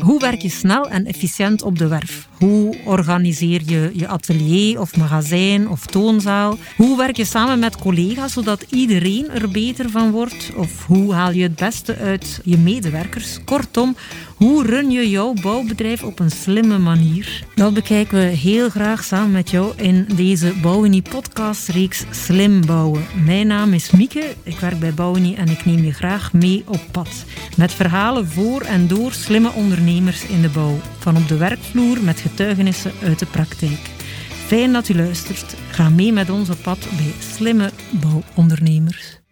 Hoe werk je snel en efficiënt op de werf? Hoe organiseer je je atelier of magazijn of toonzaal? Hoe werk je samen met collega's zodat iedereen er beter van wordt? Of hoe haal je het beste uit je medewerkers? Kortom, hoe run je jouw bouwbedrijf op een slimme manier? Dat bekijken we heel graag samen met jou in deze Bouwenie podcast reeks Slim Bouwen. Mijn naam is Mieke, ik werk bij Bouwenie en ik neem je graag mee op pad. Met verhalen voor en door slimme ondernemers in de bouw. Van op de werkvloer met getuigenissen uit de praktijk. Fijn dat u luistert. Ga mee met ons op pad bij slimme bouwondernemers.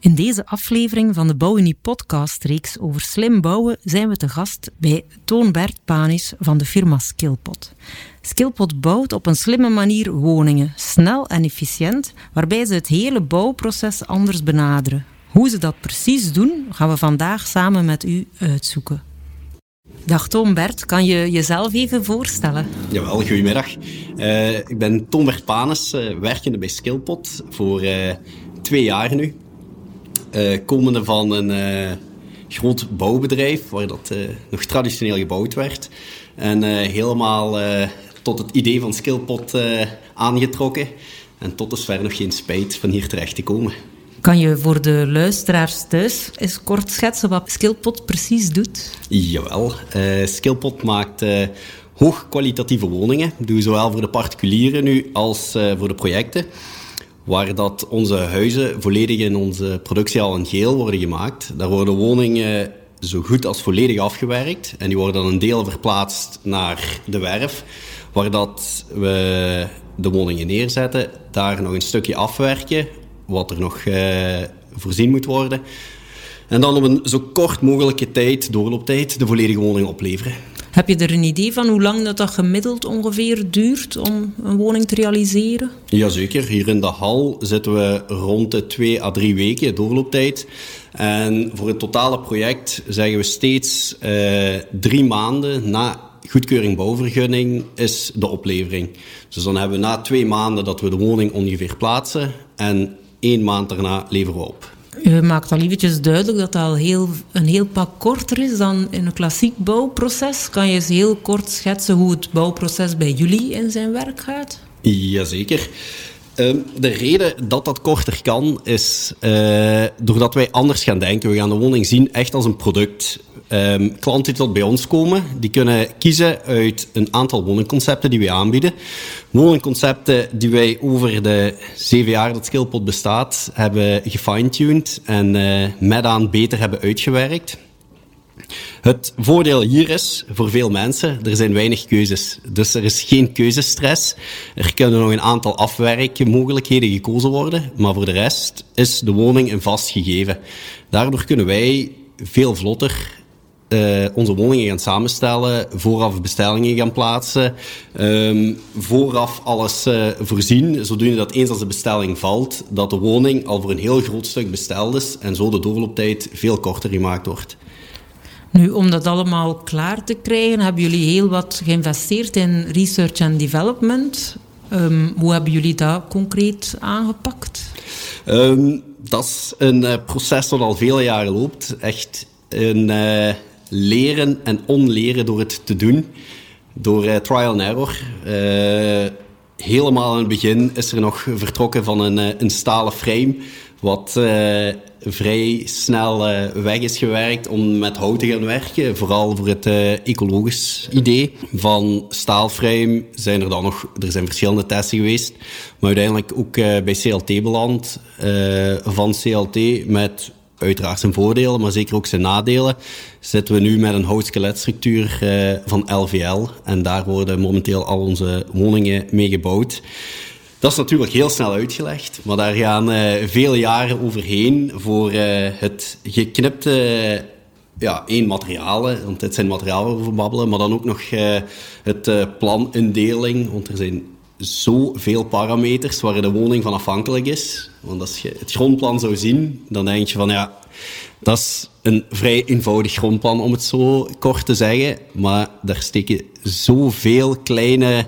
In deze aflevering van de Bouwunie podcast-reeks over slim bouwen zijn we te gast bij Toon Bert Panis van de firma Skillpot. Skillpot bouwt op een slimme manier woningen, snel en efficiënt, waarbij ze het hele bouwproces anders benaderen. Hoe ze dat precies doen, gaan we vandaag samen met u uitzoeken. Dag Toon Bert, kan je jezelf even voorstellen? Jawel, goedemiddag. Uh, ik ben Toon Bert Panis, uh, werkende bij Skillpot voor uh, twee jaar nu. Uh, komende van een uh, groot bouwbedrijf, waar dat uh, nog traditioneel gebouwd werd. En helemaal tot het idee van Skillpot aangetrokken. En tot dusver nog geen spijt van hier terecht te komen. Kan je voor de luisteraars thuis eens kort schetsen wat Skillpot precies doet? Jawel, Skillpot maakt hoogkwalitatieve woningen. Dat doen we zowel voor de particulieren nu als voor de projecten waar dat onze huizen volledig in onze productiehal in geel worden gemaakt. Daar worden woningen zo goed als volledig afgewerkt en die worden dan een deel verplaatst naar de werf, waar dat we de woningen neerzetten, daar nog een stukje afwerken, wat er nog uh, voorzien moet worden. En dan op een zo kort mogelijke tijd, doorlooptijd, de volledige woning opleveren. Heb je er een idee van hoe lang dat, dat gemiddeld ongeveer duurt om een woning te realiseren? Jazeker. Hier in de hal zitten we rond de twee à drie weken doorlooptijd. En voor het totale project zeggen we steeds uh, drie maanden na goedkeuring bouwvergunning is de oplevering. Dus dan hebben we na twee maanden dat we de woning ongeveer plaatsen en één maand daarna leveren we op. U maakt al eventjes duidelijk dat dat al heel, een heel pak korter is dan in een klassiek bouwproces. Kan je eens heel kort schetsen hoe het bouwproces bij jullie in zijn werk gaat? Jazeker. Uh, de reden dat dat korter kan, is uh, doordat wij anders gaan denken. We gaan de woning zien echt als een product. Um, klanten die tot bij ons komen, die kunnen kiezen uit een aantal woningconcepten die wij aanbieden. Woningconcepten die wij over de zeven jaar dat Skillpot bestaat, hebben gefine-tuned en uh, met aan beter hebben uitgewerkt. Het voordeel hier is, voor veel mensen, er zijn weinig keuzes. Dus er is geen keuzestress. Er kunnen nog een aantal afwerkmogelijkheden gekozen worden, maar voor de rest is de woning een vast gegeven. Daardoor kunnen wij veel vlotter uh, onze woningen gaan samenstellen, vooraf bestellingen gaan plaatsen, um, vooraf alles uh, voorzien, zodoende dat eens als de bestelling valt, dat de woning al voor een heel groot stuk besteld is en zo de doorlooptijd veel korter gemaakt wordt. Nu, om dat allemaal klaar te krijgen, hebben jullie heel wat geïnvesteerd in research en development. Um, hoe hebben jullie dat concreet aangepakt? Um, dat is een uh, proces dat al vele jaren loopt. Echt een uh, leren en onleren door het te doen. Door uh, trial and error. Helemaal in het begin is er nog vertrokken van een, een stalen frame wat uh, vrij snel uh, weg is gewerkt om met hout te gaan werken. Vooral voor het ecologisch idee. Van staalframe zijn er dan nog, er zijn verschillende testen geweest. Maar uiteindelijk ook bij CLT beland. van CLT met uiteraard zijn voordelen, maar zeker ook zijn nadelen. Zitten we nu met een houtskeletstructuur van LVL. En daar worden momenteel al onze woningen mee gebouwd. Dat is natuurlijk heel snel uitgelegd, maar daar gaan uh, vele jaren overheen voor uh, het geknipte, ja, één materialen, want dit zijn materialen over babbelen, maar dan ook nog uh, het planindeling, want er zijn zoveel parameters waar de woning van afhankelijk is. Want als je het grondplan zou zien, dan denk je van ja, Dat is een vrij eenvoudig grondplan, om het zo kort te zeggen. Maar daar steken zoveel kleine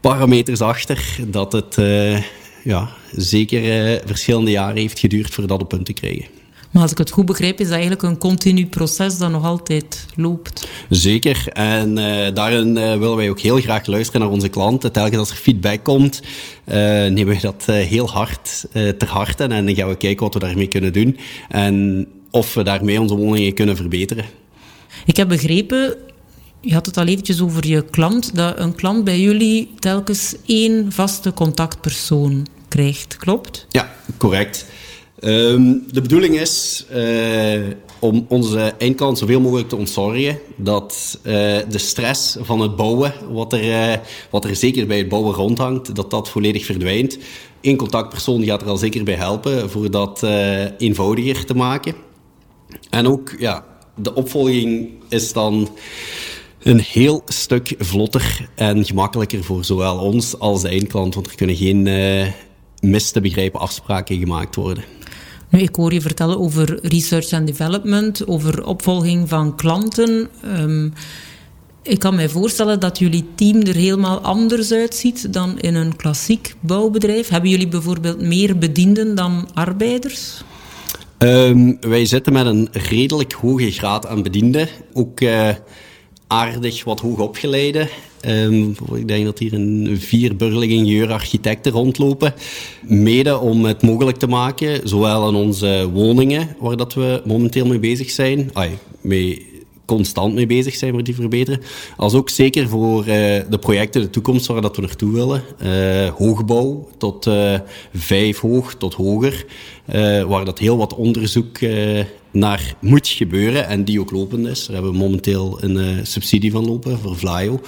parameters achter dat het uh, ja, zeker uh, verschillende jaren heeft geduurd voor dat op punt te krijgen. Maar als ik het goed begrijp, is dat eigenlijk een continu proces dat nog altijd loopt. Zeker. En uh, daarin uh, willen wij ook heel graag luisteren naar onze klanten. Telkens als er feedback komt, uh, nemen we dat heel hard ter harte. En dan gaan we kijken wat we daarmee kunnen doen. En of we daarmee onze woningen kunnen verbeteren. Ik heb begrepen, je had het al eventjes over je klant, dat een klant bij jullie telkens één vaste contactpersoon krijgt. Klopt? Ja, correct. Um, de bedoeling is uh, om onze eindklant zoveel mogelijk te ontzorgen. Dat uh, de stress van het bouwen, wat er, uh, wat er zeker bij het bouwen rondhangt, dat dat volledig verdwijnt. Eén contactpersoon gaat er al zeker bij helpen voor dat eenvoudiger te maken. En ook, ja, de opvolging is dan een heel stuk vlotter en gemakkelijker voor zowel ons als de eindklant. Want er kunnen geen mis te begrijpen afspraken gemaakt worden. Ik hoor je vertellen over research and development, over opvolging van klanten. Um, ik kan mij voorstellen dat jullie team er helemaal anders uitziet dan in een klassiek bouwbedrijf. Hebben jullie bijvoorbeeld meer bedienden dan arbeiders? Um, wij zitten met een redelijk hoge graad aan bedienden. Ook uh, aardig wat hoog opgeleide. Um, ik denk dat hier een vier burgerlijke ingenieur-architecten rondlopen. Mede om het mogelijk te maken, zowel aan onze woningen, waar dat we momenteel mee bezig zijn, ay, mee constant mee bezig zijn voor die verbeteren. Als ook zeker voor uh, de projecten de toekomst waar dat we naartoe willen. Uh, hoogbouw tot uh, vijf hoog tot hoger. waar dat heel wat onderzoek naar moet gebeuren en die ook lopend is. Daar hebben we momenteel een subsidie van lopen voor Vlaio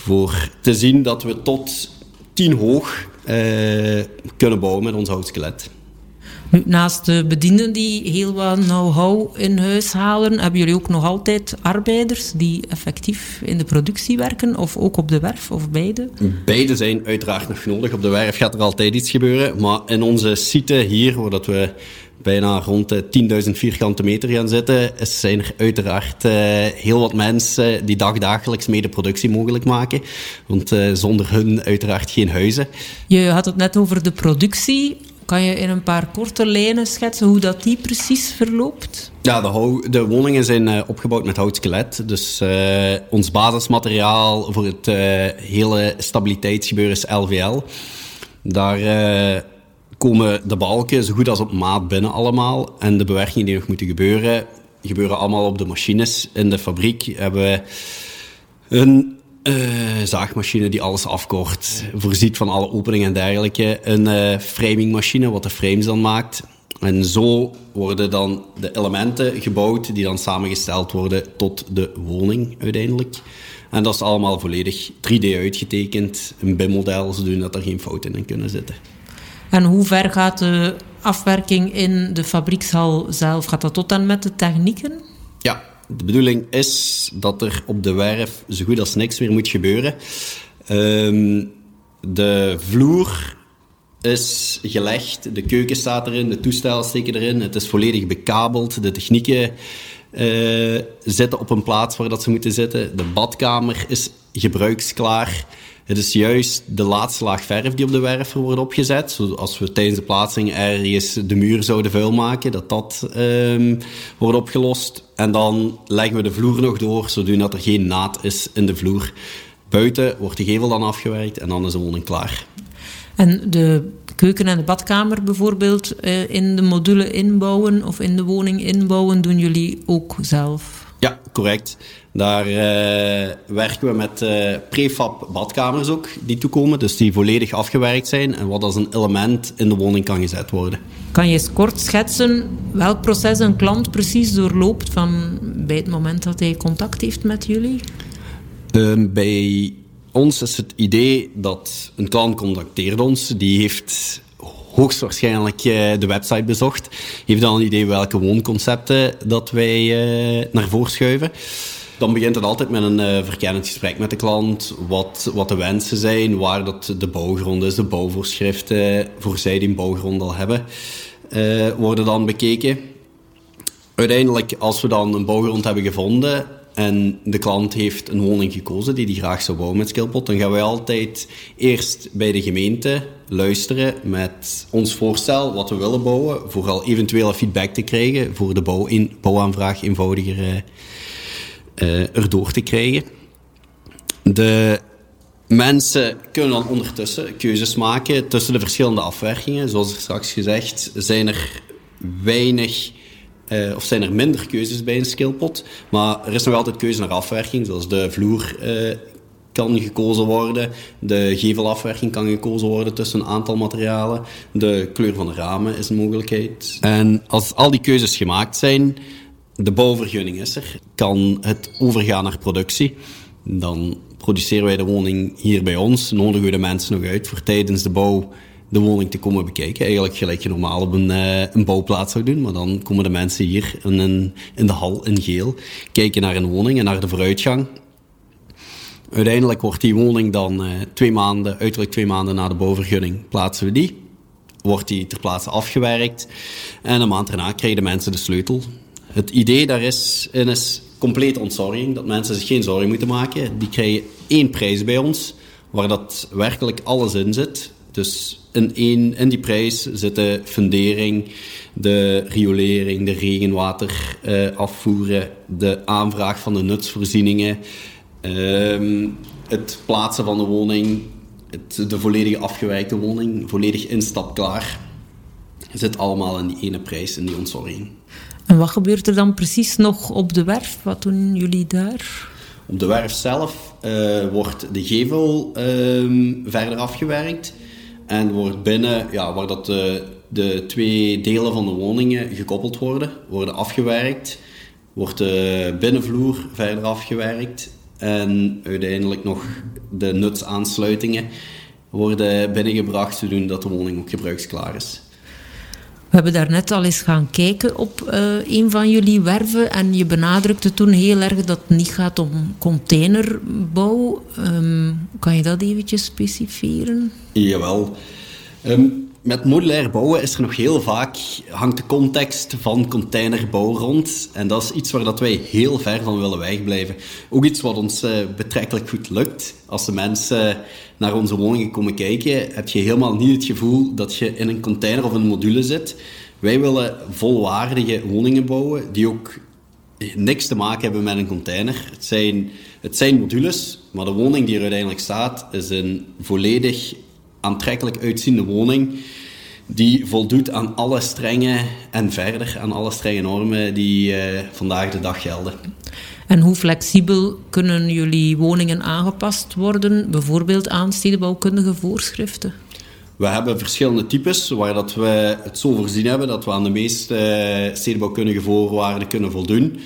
voor te zien dat we tot 10 hoog uh, kunnen bouwen met ons houtskelet. Naast de bedienden die heel wat know-how in huis halen, hebben jullie ook nog altijd arbeiders die effectief in de productie werken, of ook op de werf, of beide? Beide zijn uiteraard nog nodig. Op de werf gaat er altijd iets gebeuren, maar in onze site hier, waar dat we bijna rond de 10.000 vierkante meter gaan zitten, zijn er uiteraard uh, heel wat mensen die dagdagelijks mede productie mogelijk maken. Want uh, zonder hun uiteraard geen huizen. Je had het net over de productie. Kan je in een paar korte lijnen schetsen hoe dat die precies verloopt? Ja, de, de woningen zijn uh, opgebouwd met houtskelet. Dus ons basismateriaal voor het hele stabiliteitsgebeuren is LVL. Daar komen de balken zo goed als op maat binnen allemaal. En de bewerkingen die nog moeten gebeuren, gebeuren allemaal op de machines. In de fabriek hebben we een uh, zaagmachine die alles afkort, voorziet van alle openingen en dergelijke. Een uh, framingmachine, wat de frames dan maakt. En zo worden dan de elementen gebouwd die dan samengesteld worden tot de woning uiteindelijk. En dat is allemaal volledig 3D uitgetekend, een BIM-model, zodat er geen fouten in kunnen zitten. En hoe ver gaat de afwerking in de fabriekshal zelf? Gaat dat tot en met de technieken? Ja, de bedoeling is dat er op de werf zo goed als niks meer moet gebeuren. Um, de vloer is gelegd, de keuken staat erin, de toestel steken erin, het is volledig bekabeld, de technieken uh, zitten op een plaats waar dat ze moeten zitten, de badkamer is gebruiksklaar. Het is juist de laatste laag verf die op de werf wordt opgezet. Zoals we tijdens de plaatsing ergens de muur zouden vuil maken, dat dat um, wordt opgelost. En dan leggen we de vloer nog door, zodat er geen naad is in de vloer. Buiten wordt de gevel dan afgewerkt en dan is de woning klaar. En de keuken en de badkamer bijvoorbeeld uh, in de module inbouwen of in de woning inbouwen, doen jullie ook zelf? Ja, correct. Daar uh, werken we met uh, prefab badkamers ook die toekomen, dus die volledig afgewerkt zijn en wat als een element in de woning kan gezet worden. Kan je eens kort schetsen welk proces een klant precies doorloopt van bij het moment dat hij contact heeft met jullie? Uh, bij ons is het idee dat een klant contacteert ons, die heeft hoogstwaarschijnlijk uh, de website bezocht, heeft dan een idee welke woonconcepten dat wij naar voren schuiven dan begint het altijd met een uh, verkennend gesprek met de klant. Wat, wat de wensen zijn, waar dat de bouwgrond is, de bouwvoorschriften voor zij die een bouwgrond al hebben, worden dan bekeken. uiteindelijk, als we dan een bouwgrond hebben gevonden en de klant heeft een woning gekozen die hij graag zou bouwen met Skillpot, dan gaan wij altijd eerst bij de gemeente luisteren met ons voorstel, wat we willen bouwen, vooral eventuele feedback te krijgen voor de bouw in, bouwaanvraag eenvoudiger uh, erdoor te krijgen. De mensen kunnen dan ondertussen keuzes maken tussen de verschillende afwerkingen. Zoals straks gezegd, zijn er weinig uh, of zijn er minder keuzes bij een skillpot. Maar er is nog altijd keuze naar afwerking, zoals de vloer uh, kan gekozen worden, de gevelafwerking kan gekozen worden tussen een aantal materialen, de kleur van de ramen is een mogelijkheid. En als al die keuzes gemaakt zijn, de bouwvergunning is er, kan het overgaan naar productie. Dan produceren wij de woning hier bij ons, nodigen we de mensen nog uit voor tijdens de bouw de woning te komen bekijken. Eigenlijk gelijk je normaal op een, uh, een bouwplaats zou doen. Maar dan komen de mensen hier in, in de hal in geel kijken naar een woning en naar de vooruitgang. Uiteindelijk wordt die woning dan uh, twee maanden, uiterlijk twee maanden na de bouwvergunning, plaatsen we die. Wordt die ter plaatse afgewerkt. En een maand daarna krijgen de mensen de sleutel. Het idee daar is, is complete ontzorging. Dat mensen zich geen zorgen moeten maken. Die krijgen één prijs bij ons, waar dat werkelijk alles in zit. Dus in, één, in die prijs zitten fundering, de riolering, de regenwater uh, afvoeren, de aanvraag van de nutsvoorzieningen, uh, het plaatsen van de woning, het, de volledige afgewijkte woning, volledig instapklaar. Zit allemaal in die ene prijs, in die ontzorging. En wat gebeurt er dan precies nog op de werf? Wat doen jullie daar? Op de werf zelf uh, wordt de gevel ehm, verder afgewerkt. En wordt binnen, ja, waar dat de, de twee delen van de woningen gekoppeld worden, worden afgewerkt. Wordt de binnenvloer verder afgewerkt. En uiteindelijk nog de nutsaansluitingen worden binnengebracht, zodat de woning ook gebruiksklaar is. We hebben daar net al eens gaan kijken op uh, een van jullie werven en je benadrukte toen heel erg dat het niet gaat om containerbouw. Um, kan je dat eventjes specifieren? Jawel. Um, met modulair bouwen is er nog heel vaak, hangt de context van containerbouw rond. En dat is iets waar dat wij heel ver van willen wegblijven. Ook iets wat ons uh, betrekkelijk goed lukt. Als de mensen naar onze woningen komen kijken, heb je helemaal niet het gevoel dat je in een container of een module zit. Wij willen volwaardige woningen bouwen die ook niks te maken hebben met een container. Het zijn, het zijn modules, maar de woning die er uiteindelijk staat is een volledig aantrekkelijk uitziende woning die voldoet aan alle strenge en verder aan alle strenge normen die uh, vandaag de dag gelden. En hoe flexibel kunnen jullie woningen aangepast worden, bijvoorbeeld aan stedenbouwkundige voorschriften? We hebben verschillende types waar dat we het zo voorzien hebben dat we aan de meeste uh, stedenbouwkundige voorwaarden kunnen voldoen.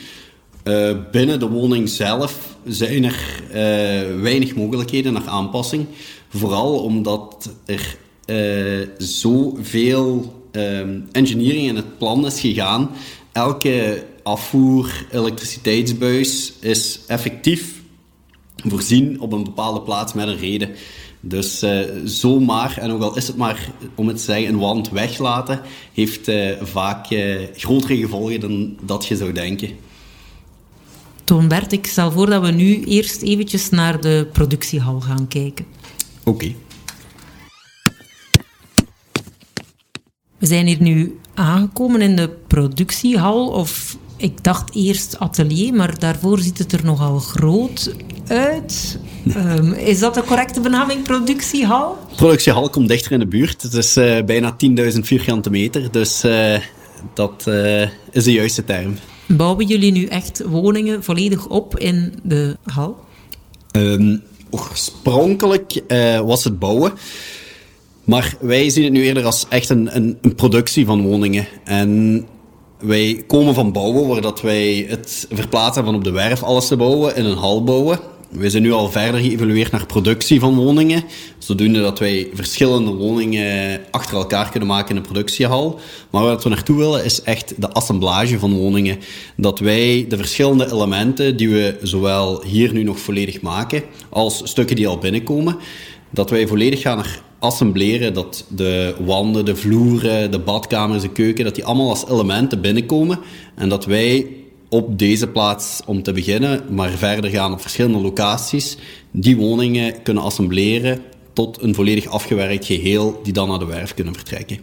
Uh, binnen de woning zelf zijn er uh, weinig mogelijkheden naar aanpassing. Vooral omdat er uh, zoveel um, engineering in het plan is gegaan. Elke afvoer, elektriciteitsbuis is effectief voorzien op een bepaalde plaats met een reden. Dus uh, zomaar, en ook al is het maar om het te zeggen, een wand weglaten, heeft uh, vaak uh, grotere gevolgen dan dat je zou denken. Toon Bert, ik stel voor dat we nu eerst eventjes naar de productiehal gaan kijken. Oké. Okay. We zijn hier nu aangekomen in de productiehal, of ik dacht eerst atelier, maar daarvoor ziet het er nogal groot uit. Um, is dat de correcte benaming, productiehal? Productiehal komt dichter in de buurt. Het is uh, bijna 10.000 vierkante meter, dus uh, dat uh, is de juiste term. Bouwen jullie nu echt woningen volledig op in de hal? Um, oorspronkelijk was het bouwen. Maar wij zien het nu eerder als echt een, een, een productie van woningen. En wij komen van bouwen, waar dat wij het verplaatsen van op de werf alles te bouwen, in een hal bouwen. We zijn nu al verder geëvolueerd naar productie van woningen. Zodoende dat wij verschillende woningen achter elkaar kunnen maken in een productiehal. Maar waar we naartoe willen is echt de assemblage van woningen. Dat wij de verschillende elementen die we zowel hier nu nog volledig maken, als stukken die al binnenkomen, dat wij volledig gaan assembleren dat de wanden, de vloeren, de badkamers, de keuken, dat die allemaal als elementen binnenkomen. En dat wij op deze plaats, om te beginnen, maar verder gaan op verschillende locaties, die woningen kunnen assembleren tot een volledig afgewerkt geheel die dan naar de werf kunnen vertrekken.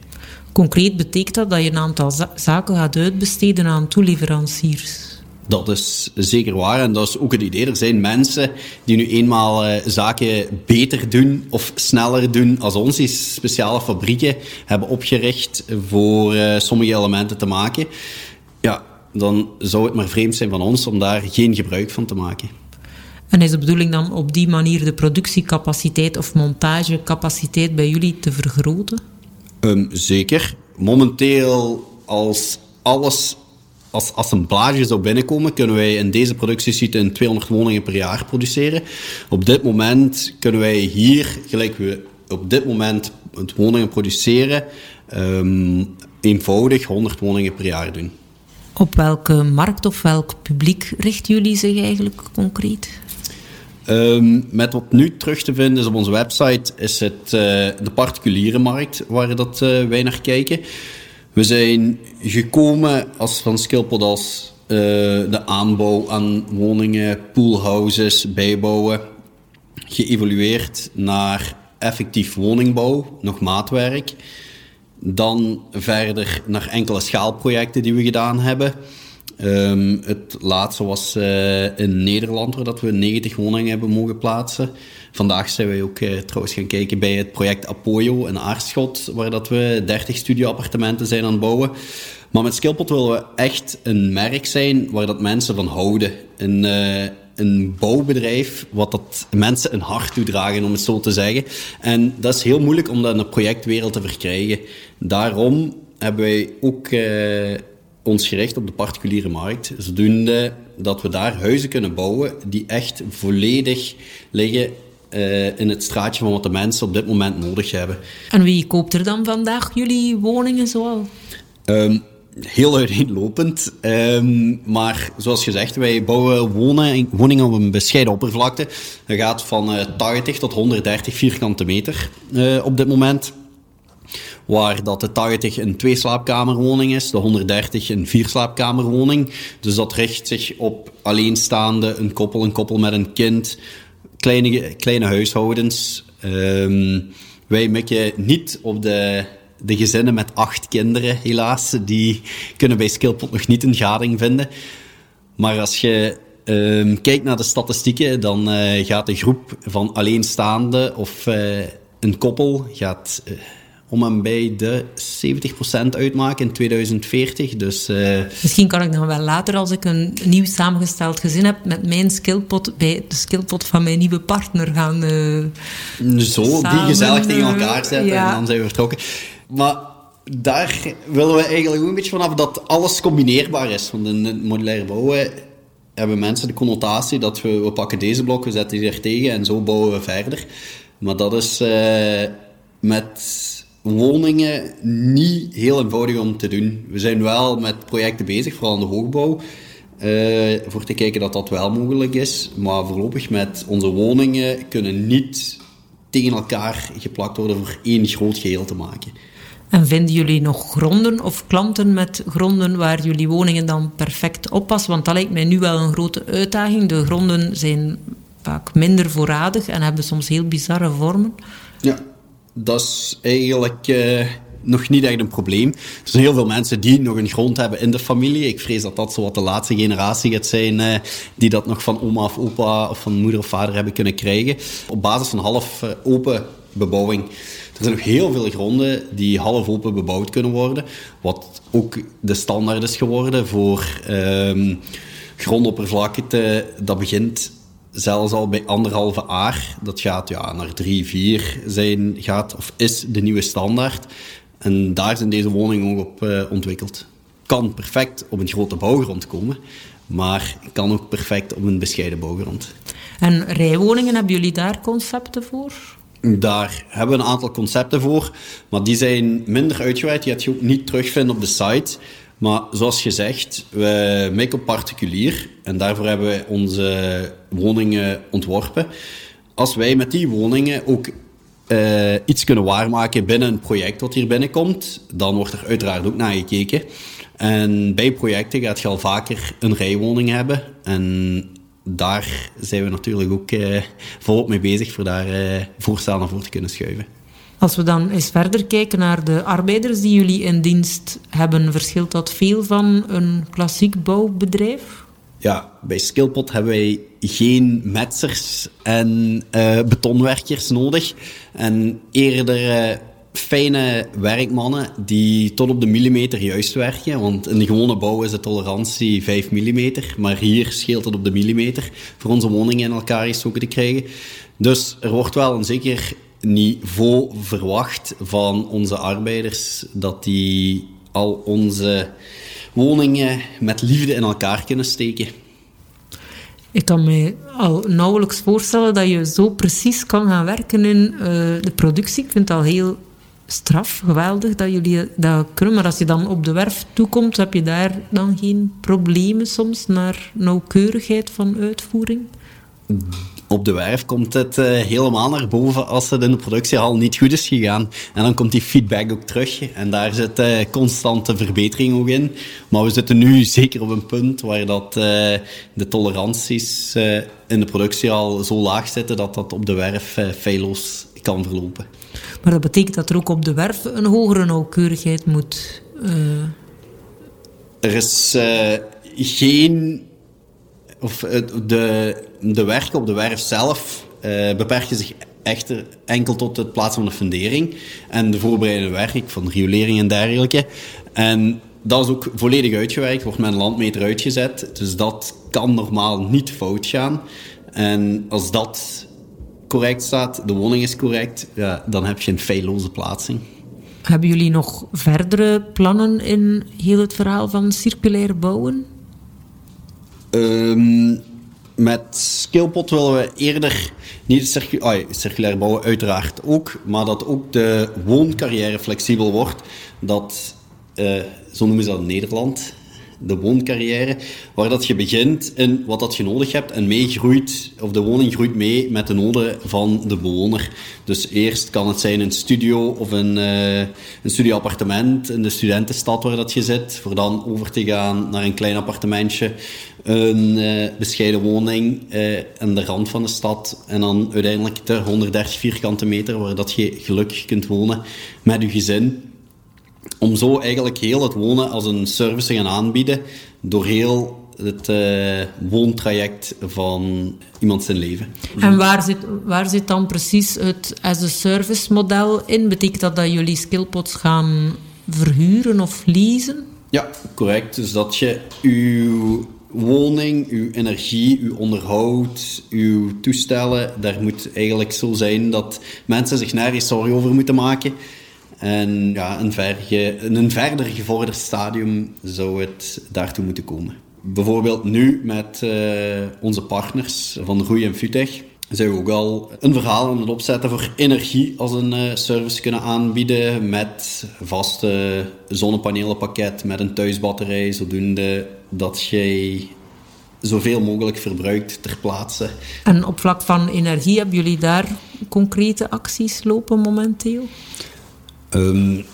Concreet betekent dat dat je een aantal zaken gaat uitbesteden aan toeleveranciers. Dat is zeker waar en dat is ook het idee. Er zijn mensen die nu eenmaal uh, zaken beter doen of sneller doen als ons, die speciale fabrieken hebben opgericht voor uh, sommige elementen te maken. Dan zou het maar vreemd zijn van ons om daar geen gebruik van te maken. En is de bedoeling dan op die manier de productiecapaciteit of montagecapaciteit bij jullie te vergroten? Um, zeker. Momenteel, als alles als assemblage zou binnenkomen, kunnen wij in deze productiesite in 200 woningen per jaar produceren. Op dit moment kunnen wij hier, gelijk we op dit moment het woningen produceren, um, eenvoudig 100 woningen per jaar doen. Op welke markt of welk publiek richten jullie zich eigenlijk concreet? Um, met wat nu terug te vinden is op onze website, is het uh, de particuliere markt waar dat, uh, wij naar kijken. We zijn gekomen als van Skillpot als uh, de aanbouw aan woningen, poolhouses, bijbouwen. Geëvolueerd naar effectief woningbouw, nog maatwerk. Dan verder naar enkele schaalprojecten die we gedaan hebben. Um, het laatste was in Nederland, waar dat we 90 woningen hebben mogen plaatsen. Vandaag zijn wij ook uh, trouwens gaan kijken bij het project Apoyo in Aarschot, waar dat we 30 studioappartementen zijn aan het bouwen. Maar met Skillpot willen we echt een merk zijn waar dat mensen van houden. Uh, een bouwbedrijf wat dat mensen een hart toedragen, om het zo te zeggen. En dat is heel moeilijk om dat in de projectwereld te verkrijgen. Daarom hebben wij ook ons gericht op de particuliere markt, zodoende dat we daar huizen kunnen bouwen die echt volledig liggen uh, in het straatje van wat de mensen op dit moment nodig hebben. En wie koopt er dan vandaag jullie woningen zoal? Um, heel uiteenlopend. Um, maar zoals gezegd, wij bouwen wonen, woningen op een bescheiden oppervlakte. Dat gaat van uh, 80 tot 130 vierkante meter uh, op dit moment. Waar dat de 80 een twee-slaapkamerwoning is, de 130 een vier-slaapkamerwoning. Dus dat richt zich op alleenstaande, een koppel, een koppel met een kind, kleine, kleine huishoudens. Um, wij mikken niet op de, de gezinnen met acht kinderen, helaas. Die kunnen bij Skillpot nog niet een gading vinden. Maar als je um, kijkt naar de statistieken, dan uh, gaat de groep van alleenstaande of uh, een koppel gaat... Uh, om en bij de 70% uitmaken in 2040. Dus. Misschien kan ik dan wel later, als ik een nieuw samengesteld gezin heb, met mijn skillpot bij de skillpot van mijn nieuwe partner gaan. Zo, samen, die gezellig tegen elkaar zetten ja. en dan zijn we vertrokken. Maar daar willen we eigenlijk ook een beetje vanaf dat alles combineerbaar is. Want in het modulaire bouwen hebben mensen de connotatie dat we, we pakken deze blok, we zetten die er tegen en zo bouwen we verder. Maar dat is uh, met woningen niet heel eenvoudig om te doen. We zijn wel met projecten bezig, vooral in de hoogbouw, uh, voor te kijken dat dat wel mogelijk is. Maar voorlopig met onze woningen kunnen niet tegen elkaar geplakt worden voor één groot geheel te maken. En vinden jullie nog gronden of klanten met gronden waar jullie woningen dan perfect oppassen? Want dat lijkt mij nu wel een grote uitdaging. De gronden zijn vaak minder voorradig en hebben soms heel bizarre vormen. Ja, dat is eigenlijk uh, nog niet echt een probleem. Er zijn heel veel mensen die nog een grond hebben in de familie. Ik vrees dat dat zo wat de laatste generatie gaat zijn uh, die dat nog van oma of opa of van moeder of vader hebben kunnen krijgen. Op basis van half uh, open bebouwing. Er zijn nog heel veel gronden die half open bebouwd kunnen worden. Wat ook de standaard is geworden voor um, grondoppervlakte dat begint zelfs al bij anderhalve aar, dat gaat ja, naar drie, vier zijn, gaat, of is de nieuwe standaard. En daar zijn deze woningen ook op uh, ontwikkeld. Kan perfect op een grote bouwgrond komen, maar kan ook perfect op een bescheiden bouwgrond. En rijwoningen, hebben jullie daar concepten voor? Daar hebben we een aantal concepten voor, maar die zijn minder uitgeweid. Die gaat je ook niet terugvinden op de site. Maar zoals gezegd, we mikken op particulier en daarvoor hebben wij onze woningen ontworpen. Als wij met die woningen ook uh, iets kunnen waarmaken binnen een project wat hier binnenkomt, dan wordt er uiteraard ook naar gekeken. En bij projecten gaat je al vaker een rijwoning hebben. En daar zijn we natuurlijk ook uh, volop mee bezig voor daar naar voor te kunnen schuiven. Als we dan eens verder kijken naar de arbeiders die jullie in dienst hebben, verschilt dat veel van een klassiek bouwbedrijf? Ja, bij Skillpot hebben wij geen metsers en uh, betonwerkers nodig. En eerder uh, fijne werkmannen die tot op de millimeter juist werken. Want in de gewone bouw is de tolerantie 5 mm, maar hier scheelt het op de millimeter voor onze woningen in elkaar gestoken te krijgen. Dus er wordt wel een zeker niveau verwacht van onze arbeiders dat die al onze woningen met liefde in elkaar kunnen steken. Ik kan me al nauwelijks voorstellen dat je zo precies kan gaan werken in uh, de productie. Ik vind het al heel straf, geweldig dat jullie dat kunnen. Maar als je dan op de werf toekomt, heb je daar dan geen problemen soms naar nauwkeurigheid van uitvoering? op de werf komt het uh, helemaal naar boven als het in de productiehal niet goed is gegaan. En dan komt die feedback ook terug. En daar zit uh, constante verbetering ook in. Maar we zitten nu zeker op een punt waar dat, uh, de toleranties in de productiehal zo laag zitten dat dat op de werf feilloos kan verlopen. Maar dat betekent dat er ook op de werf een hogere nauwkeurigheid moet... Er is geen of eh, de, de werken op de werf zelf uh, beperken zich echter enkel tot het plaatsen van de fundering en de voorbereidende werk van riolering en dergelijke. En dat is ook volledig uitgewerkt, wordt met een landmeter uitgezet. Dus dat kan normaal niet fout gaan. En als dat correct staat, de woning is correct, ja, dan heb je een feilloze plaatsing. Hebben jullie nog verdere plannen in heel het verhaal van circulair bouwen? Um, met Skillpot willen we eerder niet circu circulair bouwen, uiteraard ook, maar dat ook de wooncarrière flexibel wordt. Dat, uh, zo noemen ze dat in Nederland, de wooncarrière, waar dat je begint in wat dat je nodig hebt en meegroeit, of de woning groeit mee met de noden van de bewoner. Dus eerst kan het zijn een studio of een, uh, een in de studentenstad waar dat je zit, voor dan over te gaan naar een klein appartementje, een uh, bescheiden woning uh, aan de rand van de stad en dan uiteindelijk de 130 vierkante meter waar dat je gelukkig kunt wonen met je gezin om zo eigenlijk heel het wonen als een service te gaan aanbieden door heel het uh, woontraject van iemand zijn leven. En waar zit, waar zit dan precies het as-a-service model in? Betekent dat dat jullie skillpots gaan verhuren of leasen? Ja, correct. Dus dat je uw woning, uw energie, uw onderhoud, uw toestellen, daar moet eigenlijk zo zijn dat mensen zich nergens zorgen over moeten maken. En een, verge, een verder gevorderd stadium zou het daartoe moeten komen. Bijvoorbeeld nu met uh, onze partners van Groei en Futech zijn we ook al een verhaal aan het opzetten voor energie als een uh, service kunnen aanbieden met vaste zonnepanelenpakket, met een thuisbatterij, zodoende dat jij zoveel mogelijk verbruikt ter plaatse. En op vlak van energie, hebben jullie daar concrete acties lopen momenteel? Um,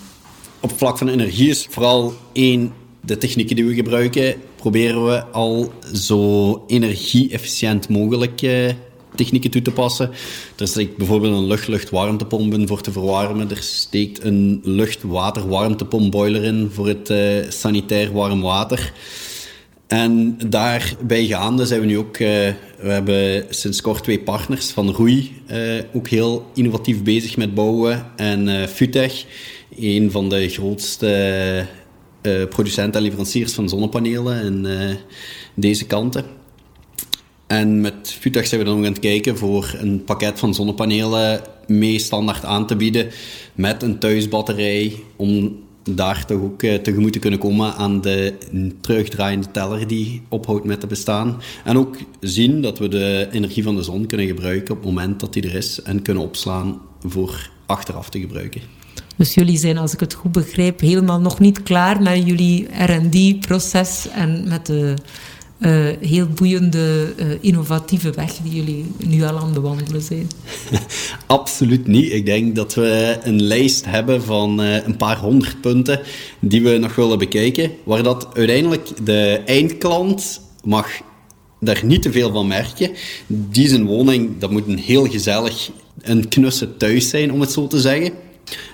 op vlak van energie is vooral één, de technieken die we gebruiken, proberen we al zo energie-efficiënt mogelijk uh, technieken toe te passen. Er steekt bijvoorbeeld een lucht-lucht-warmtepomp in voor te verwarmen. Er steekt een lucht-water-warmtepompboiler in voor het uh, sanitair warm water. En daarbij gaande zijn we nu ook... Uh, we hebben sinds kort twee partners van Roei, uh, ook heel innovatief bezig met bouwen. En uh, Futech, een van de grootste producenten en leveranciers van zonnepanelen in deze kanten. En met Futech zijn we dan ook aan het kijken voor een pakket van zonnepanelen mee standaard aan te bieden met een thuisbatterij om daar toch ook uh, tegemoet te kunnen komen aan de terugdraaiende teller die ophoudt met te bestaan. En ook zien dat we de energie van de zon kunnen gebruiken op het moment dat die er is en kunnen opslaan voor achteraf te gebruiken. Dus jullie zijn, als ik het goed begrijp, helemaal nog niet klaar met jullie R&D-proces en met de uh, heel boeiende, uh, innovatieve weg die jullie nu al aan de wandelen zijn. Absoluut niet. Ik denk dat we een lijst hebben van uh, een paar honderd punten die we nog willen bekijken. Waar dat uiteindelijk de eindklant mag daar niet te veel van merken. Die zijn woning, dat moet een heel gezellig, een knusse thuis zijn, om het zo te zeggen.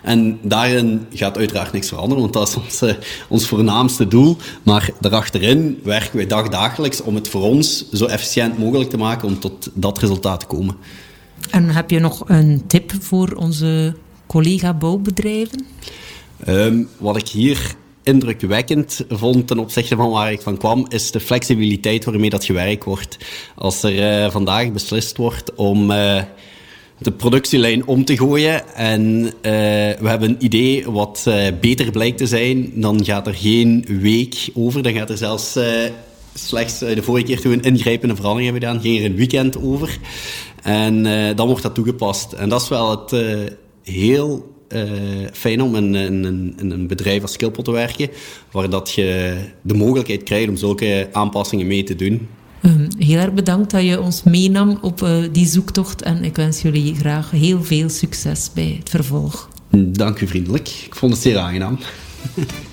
En daarin gaat uiteraard niks veranderen, want dat is ons, uh, ons voornaamste doel. Maar daarachterin werken wij dagdagelijks om het voor ons zo efficiënt mogelijk te maken om tot dat resultaat te komen. En heb je nog een tip voor onze collega-bouwbedrijven? Um, wat ik hier indrukwekkend vond ten opzichte van waar ik van kwam, is de flexibiliteit waarmee dat gewerkt wordt. Als er uh, vandaag beslist wordt om uh, de productielijn om te gooien en uh, we hebben een idee wat beter blijkt te zijn, dan gaat er geen week over, dan gaat er zelfs slechts de vorige keer toen we een ingrijpende verandering hebben gedaan, ging er een weekend over. En dan wordt dat toegepast. En dat is wel het heel fijn om in, een bedrijf als Skillpot te werken, waar dat je de mogelijkheid krijgt om zulke aanpassingen mee te doen. Um, heel erg bedankt dat je ons meenam op uh, die zoektocht en ik wens jullie graag heel veel succes bij het vervolg. Dank u vriendelijk. Ik vond het zeer aangenaam.